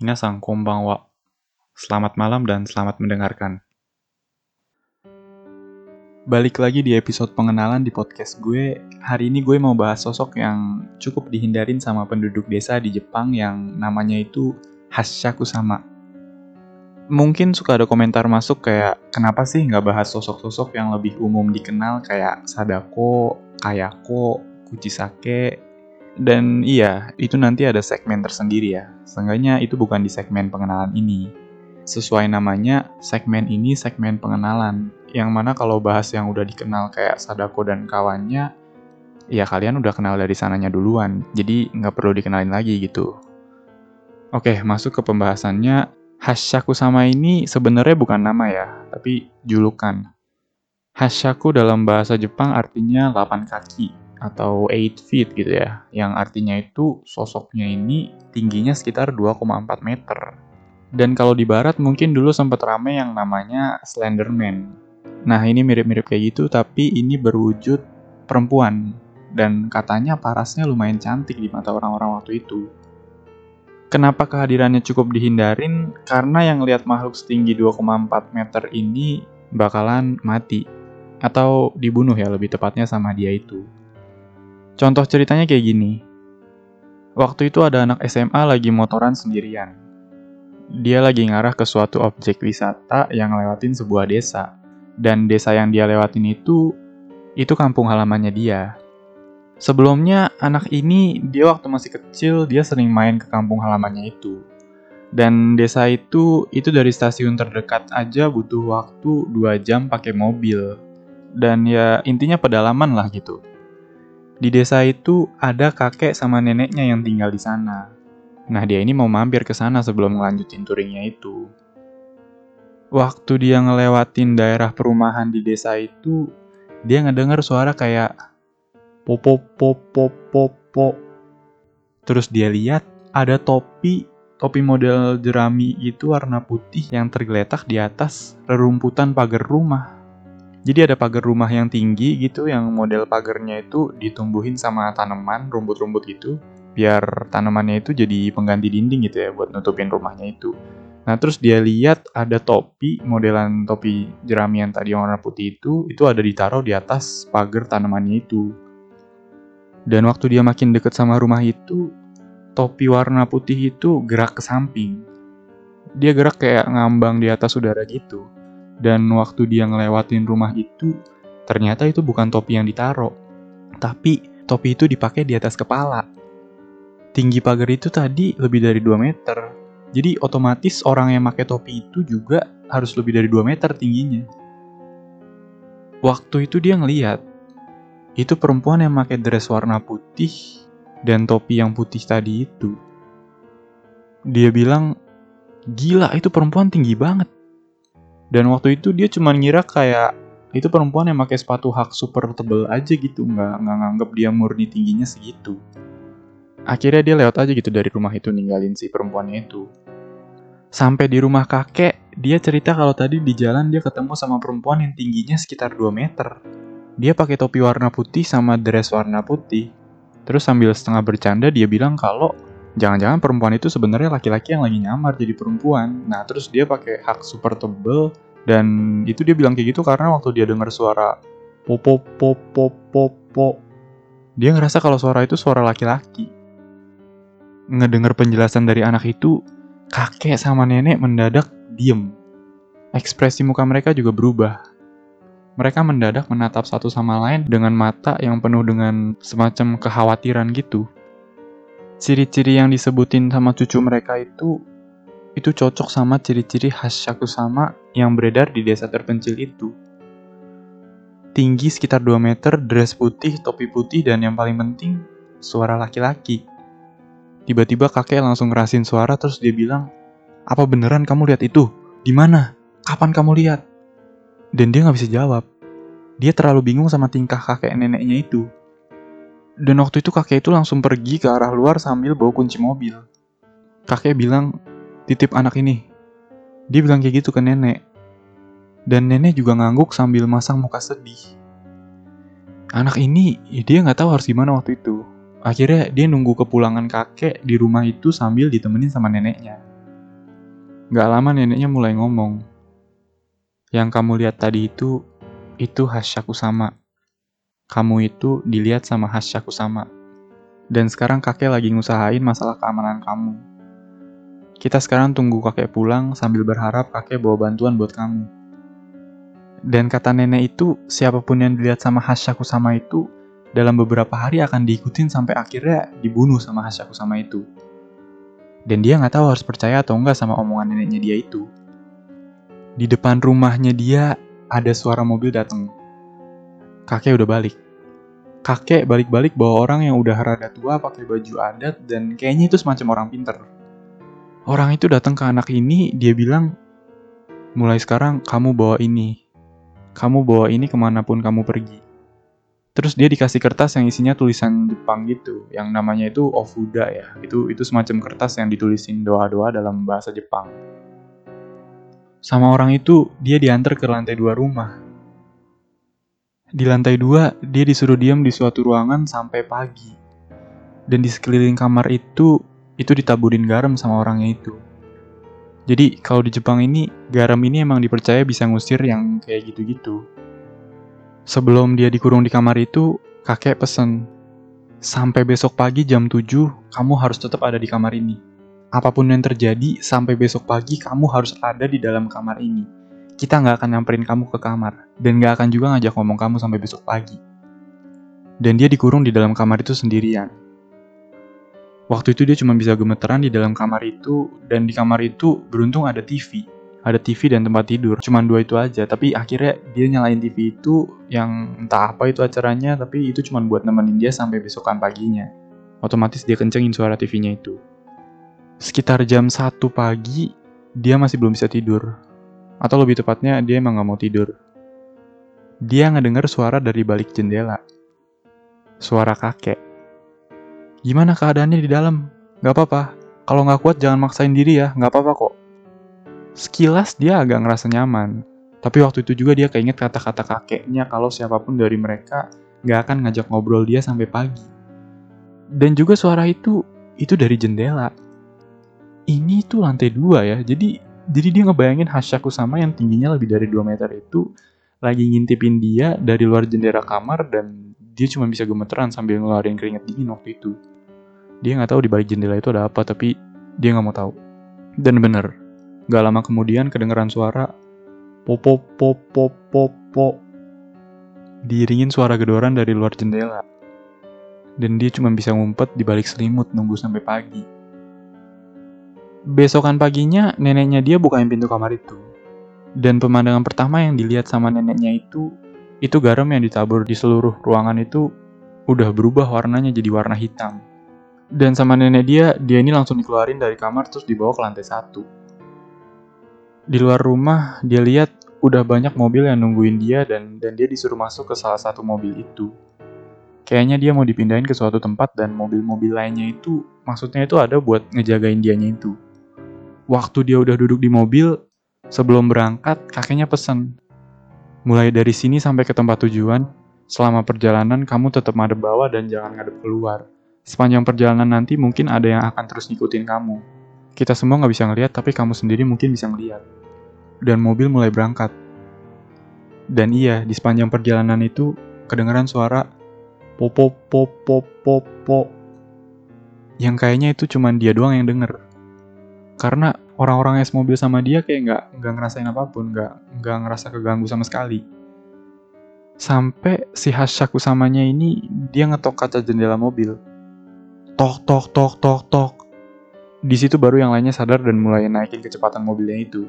Minasang konbanwa. Selamat malam dan selamat mendengarkan. Balik lagi di episode pengenalan di podcast gue. Hari ini gue mau bahas sosok yang cukup dihindarin sama penduduk desa di Jepang yang namanya itu Hashaku sama. Mungkin suka ada komentar masuk kayak, kenapa sih nggak bahas sosok-sosok yang lebih umum dikenal kayak Sadako, Kayako, Kuchisake, dan iya, itu nanti ada segmen tersendiri ya. Seenggaknya itu bukan di segmen pengenalan ini. Sesuai namanya, segmen ini segmen pengenalan. Yang mana kalau bahas yang udah dikenal kayak Sadako dan kawannya, ya kalian udah kenal dari sananya duluan. Jadi nggak perlu dikenalin lagi gitu. Oke, masuk ke pembahasannya. Hashaku sama ini sebenarnya bukan nama ya, tapi julukan. Hashaku dalam bahasa Jepang artinya 8 kaki atau 8 feet gitu ya, yang artinya itu sosoknya ini tingginya sekitar 2,4 meter. Dan kalau di barat mungkin dulu sempat rame yang namanya Slenderman. Nah ini mirip-mirip kayak gitu, tapi ini berwujud perempuan. Dan katanya parasnya lumayan cantik di mata orang-orang waktu itu. Kenapa kehadirannya cukup dihindarin? Karena yang lihat makhluk setinggi 2,4 meter ini bakalan mati. Atau dibunuh ya lebih tepatnya sama dia itu. Contoh ceritanya kayak gini. Waktu itu ada anak SMA lagi motoran sendirian. Dia lagi ngarah ke suatu objek wisata yang lewatin sebuah desa. Dan desa yang dia lewatin itu, itu kampung halamannya dia. Sebelumnya, anak ini dia waktu masih kecil, dia sering main ke kampung halamannya itu. Dan desa itu, itu dari stasiun terdekat aja butuh waktu 2 jam pakai mobil. Dan ya intinya pedalaman lah gitu. Di desa itu ada kakek sama neneknya yang tinggal di sana. Nah, dia ini mau mampir ke sana sebelum ngelanjutin touringnya itu. Waktu dia ngelewatin daerah perumahan di desa itu, dia ngedenger suara kayak popo popo popo. Terus dia lihat ada topi, topi model jerami itu warna putih yang tergeletak di atas rerumputan pagar rumah. Jadi ada pagar rumah yang tinggi gitu, yang model pagarnya itu ditumbuhin sama tanaman, rumput-rumput gitu, biar tanamannya itu jadi pengganti dinding gitu ya, buat nutupin rumahnya itu. Nah terus dia lihat ada topi, modelan topi jerami yang tadi warna putih itu, itu ada ditaruh di atas pagar tanamannya itu. Dan waktu dia makin deket sama rumah itu, topi warna putih itu gerak ke samping. Dia gerak kayak ngambang di atas udara gitu. Dan waktu dia ngelewatin rumah itu, ternyata itu bukan topi yang ditaro. Tapi topi itu dipakai di atas kepala. Tinggi pagar itu tadi lebih dari 2 meter. Jadi otomatis orang yang pakai topi itu juga harus lebih dari 2 meter tingginya. Waktu itu dia ngeliat, itu perempuan yang pakai dress warna putih dan topi yang putih tadi itu. Dia bilang, gila itu perempuan tinggi banget. Dan waktu itu dia cuma ngira kayak itu perempuan yang pakai sepatu hak super tebel aja gitu, nggak nggak nganggep dia murni tingginya segitu. Akhirnya dia lewat aja gitu dari rumah itu ninggalin si perempuannya itu. Sampai di rumah kakek, dia cerita kalau tadi di jalan dia ketemu sama perempuan yang tingginya sekitar 2 meter. Dia pakai topi warna putih sama dress warna putih. Terus sambil setengah bercanda dia bilang kalau jangan-jangan perempuan itu sebenarnya laki-laki yang lagi nyamar jadi perempuan. Nah, terus dia pakai hak super tebel dan itu dia bilang kayak gitu karena waktu dia dengar suara popo popo popo dia ngerasa kalau suara itu suara laki-laki. Ngedengar penjelasan dari anak itu, kakek sama nenek mendadak diem. Ekspresi muka mereka juga berubah. Mereka mendadak menatap satu sama lain dengan mata yang penuh dengan semacam kekhawatiran gitu ciri-ciri yang disebutin sama cucu mereka itu itu cocok sama ciri-ciri khas sama yang beredar di desa terpencil itu. Tinggi sekitar 2 meter, dress putih, topi putih, dan yang paling penting, suara laki-laki. Tiba-tiba kakek langsung ngerasin suara terus dia bilang, Apa beneran kamu lihat itu? Di mana? Kapan kamu lihat? Dan dia nggak bisa jawab. Dia terlalu bingung sama tingkah kakek neneknya itu. Dan waktu itu kakek itu langsung pergi ke arah luar sambil bawa kunci mobil. Kakek bilang, titip anak ini. Dia bilang kayak gitu ke nenek. Dan nenek juga ngangguk sambil masang muka sedih. Anak ini, ya dia nggak tahu harus gimana waktu itu. Akhirnya dia nunggu kepulangan kakek di rumah itu sambil ditemenin sama neneknya. Gak lama neneknya mulai ngomong. Yang kamu lihat tadi itu, itu Hasyaku sama. Kamu itu dilihat sama Hasyaku sama. Dan sekarang kakek lagi ngusahain masalah keamanan kamu. Kita sekarang tunggu kakek pulang sambil berharap kakek bawa bantuan buat kamu. Dan kata nenek itu, siapa pun yang dilihat sama Hasyaku sama itu, dalam beberapa hari akan diikutin sampai akhirnya dibunuh sama Hasyaku sama itu. Dan dia nggak tahu harus percaya atau enggak sama omongan neneknya dia itu. Di depan rumahnya dia ada suara mobil datang. Kakek udah balik. Kakek balik-balik bawa orang yang udah rada tua pakai baju adat dan kayaknya itu semacam orang pinter. Orang itu datang ke anak ini, dia bilang, mulai sekarang kamu bawa ini. Kamu bawa ini ke mana pun kamu pergi. Terus dia dikasih kertas yang isinya tulisan Jepang gitu, yang namanya itu Ofuda ya. Itu itu semacam kertas yang ditulisin doa-doa dalam bahasa Jepang. Sama orang itu, dia diantar ke lantai dua rumah. Di lantai dua, dia disuruh diam di suatu ruangan sampai pagi. Dan di sekeliling kamar itu itu ditaburin garam sama orangnya itu. Jadi kalau di Jepang ini, garam ini emang dipercaya bisa ngusir yang kayak gitu-gitu. Sebelum dia dikurung di kamar itu, kakek pesen, sampai besok pagi jam 7, kamu harus tetap ada di kamar ini. Apa pun yang terjadi, sampai besok pagi kamu harus ada di dalam kamar ini. Kita nggak akan nyamperin kamu ke kamar, dan nggak akan juga ngajak ngomong kamu sampai besok pagi. Dan dia dikurung di dalam kamar itu sendirian. Waktu itu dia cuma bisa gemeteran di dalam kamar itu, dan di kamar itu beruntung ada TV. Ada TV dan tempat tidur, cuma dua itu aja. Tapi akhirnya dia nyalain TV itu yang entah apa itu acaranya, tapi itu cuma buat nemenin dia sampai besokan paginya. Otomatis dia kencengin suara TV-nya itu. Sekitar jam 1 pagi, dia masih belum bisa tidur. Atau lebih tepatnya, dia emang gak mau tidur. Dia ngedenger suara dari balik jendela. Suara kakek Gimana keadaannya di dalam? Gak apa-apa. Kalau gak kuat jangan maksain diri ya, gak apa-apa kok. Sekilas dia agak ngerasa nyaman. Tapi waktu itu juga dia keinget kata-kata kakeknya kalau siapa pun dari mereka gak akan ngajak ngobrol dia sampai pagi. Dan juga suara itu, itu dari jendela. Ini tuh lantai dua ya, jadi jadi dia ngebayangin Hasyaku sama yang tingginya lebih dari 2 meter itu lagi ngintipin dia dari luar jendela kamar dan dia cuma bisa gemeteran sambil ngeluarin keringet dingin waktu itu. Dia nggak tahu di balik jendela itu ada apa, tapi dia nggak mau tahu. Dan bener, gak lama kemudian kedengeran suara popo popo popo diiringin suara gedoran dari luar jendela. Dan dia cuma bisa ngumpet di balik selimut nunggu sampai pagi. Besokan paginya, neneknya dia bukain pintu kamar itu. Dan pemandangan pertama yang dilihat sama neneknya itu itu garam yang ditabur di seluruh ruangan itu udah berubah warnanya jadi warna hitam. Dan sama nenek dia, dia ini langsung dikeluarin dari kamar terus dibawa ke lantai satu. Di luar rumah, dia lihat udah banyak mobil yang nungguin dia dan dan dia disuruh masuk ke salah satu mobil itu. Kayaknya dia mau dipindahin ke suatu tempat dan mobil-mobil lainnya itu maksudnya itu ada buat ngejagain dianya itu. Waktu dia udah duduk di mobil, sebelum berangkat kakeknya pesen, Mulai dari sini sampai ke tempat tujuan, selama perjalanan kamu tetap madep bawah dan jangan ngadep keluar. Sepanjang perjalanan nanti mungkin ada yang akan terus ngikutin kamu. Kita semua nggak bisa ngeliat, tapi kamu sendiri mungkin bisa ngeliat. Dan mobil mulai berangkat. Dan iya, di sepanjang perjalanan itu kedengeran suara popo popo popo yang kayaknya itu cuman dia doang yang denger. Karena orang-orang yang semobil sama dia kayak nggak nggak ngerasain apa pun, nggak nggak ngerasa keganggu sama sekali. Sampai si Hasyaku samanya ini dia ngetok kaca jendela mobil. Tok tok tok tok tok. Di situ baru yang lainnya sadar dan mulai naikin kecepatan mobilnya itu.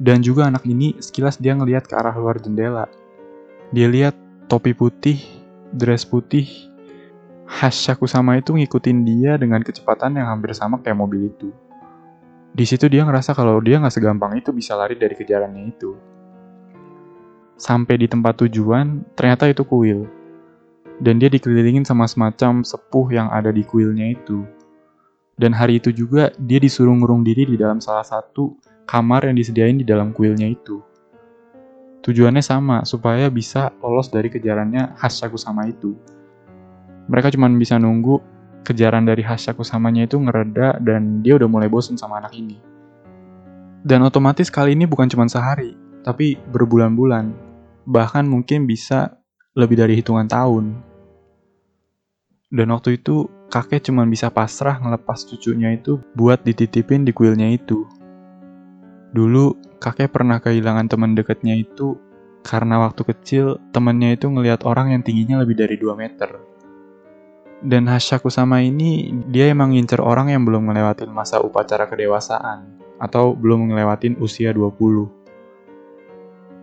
Dan juga anak ini sekilas dia ngelihat ke arah luar jendela. Dia lihat topi putih, dress putih, Hasyaku sama itu ngikutin dia dengan kecepatan yang hampir sama kayak mobil itu. Di situ dia ngerasa kalau dia nggak segampang itu bisa lari dari kejarannya itu. Sampai di tempat tujuan, ternyata itu kuil. Dan dia dikelilingin sama semacam sepuh yang ada di kuilnya itu. Dan hari itu juga dia disuruh ngurung diri di dalam salah satu kamar yang disediain di dalam kuilnya itu. Tujuannya sama, supaya bisa lolos dari kejarannya Hasyaku sama itu. Mereka cuma bisa nunggu kejaran dari Hasyaku samanya itu ngereda dan dia udah mulai bosen sama anak ini. Dan otomatis kali ini bukan cuma sehari, tapi berbulan-bulan. Bahkan mungkin bisa lebih dari hitungan tahun. Dan waktu itu kakek cuma bisa pasrah ngelepas cucunya itu buat dititipin di kuilnya itu. Dulu kakek pernah kehilangan teman dekatnya itu karena waktu kecil temannya itu ngelihat orang yang tingginya lebih dari 2 meter. Dan Hasyaku sama ini dia emang ngincer orang yang belum ngelewatin masa upacara kedewasaan atau belum ngelewatin usia 20.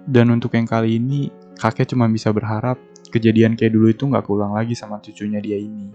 Dan untuk yang kali ini, kakek cuma bisa berharap kejadian kayak dulu itu nggak keulang lagi sama cucunya dia ini.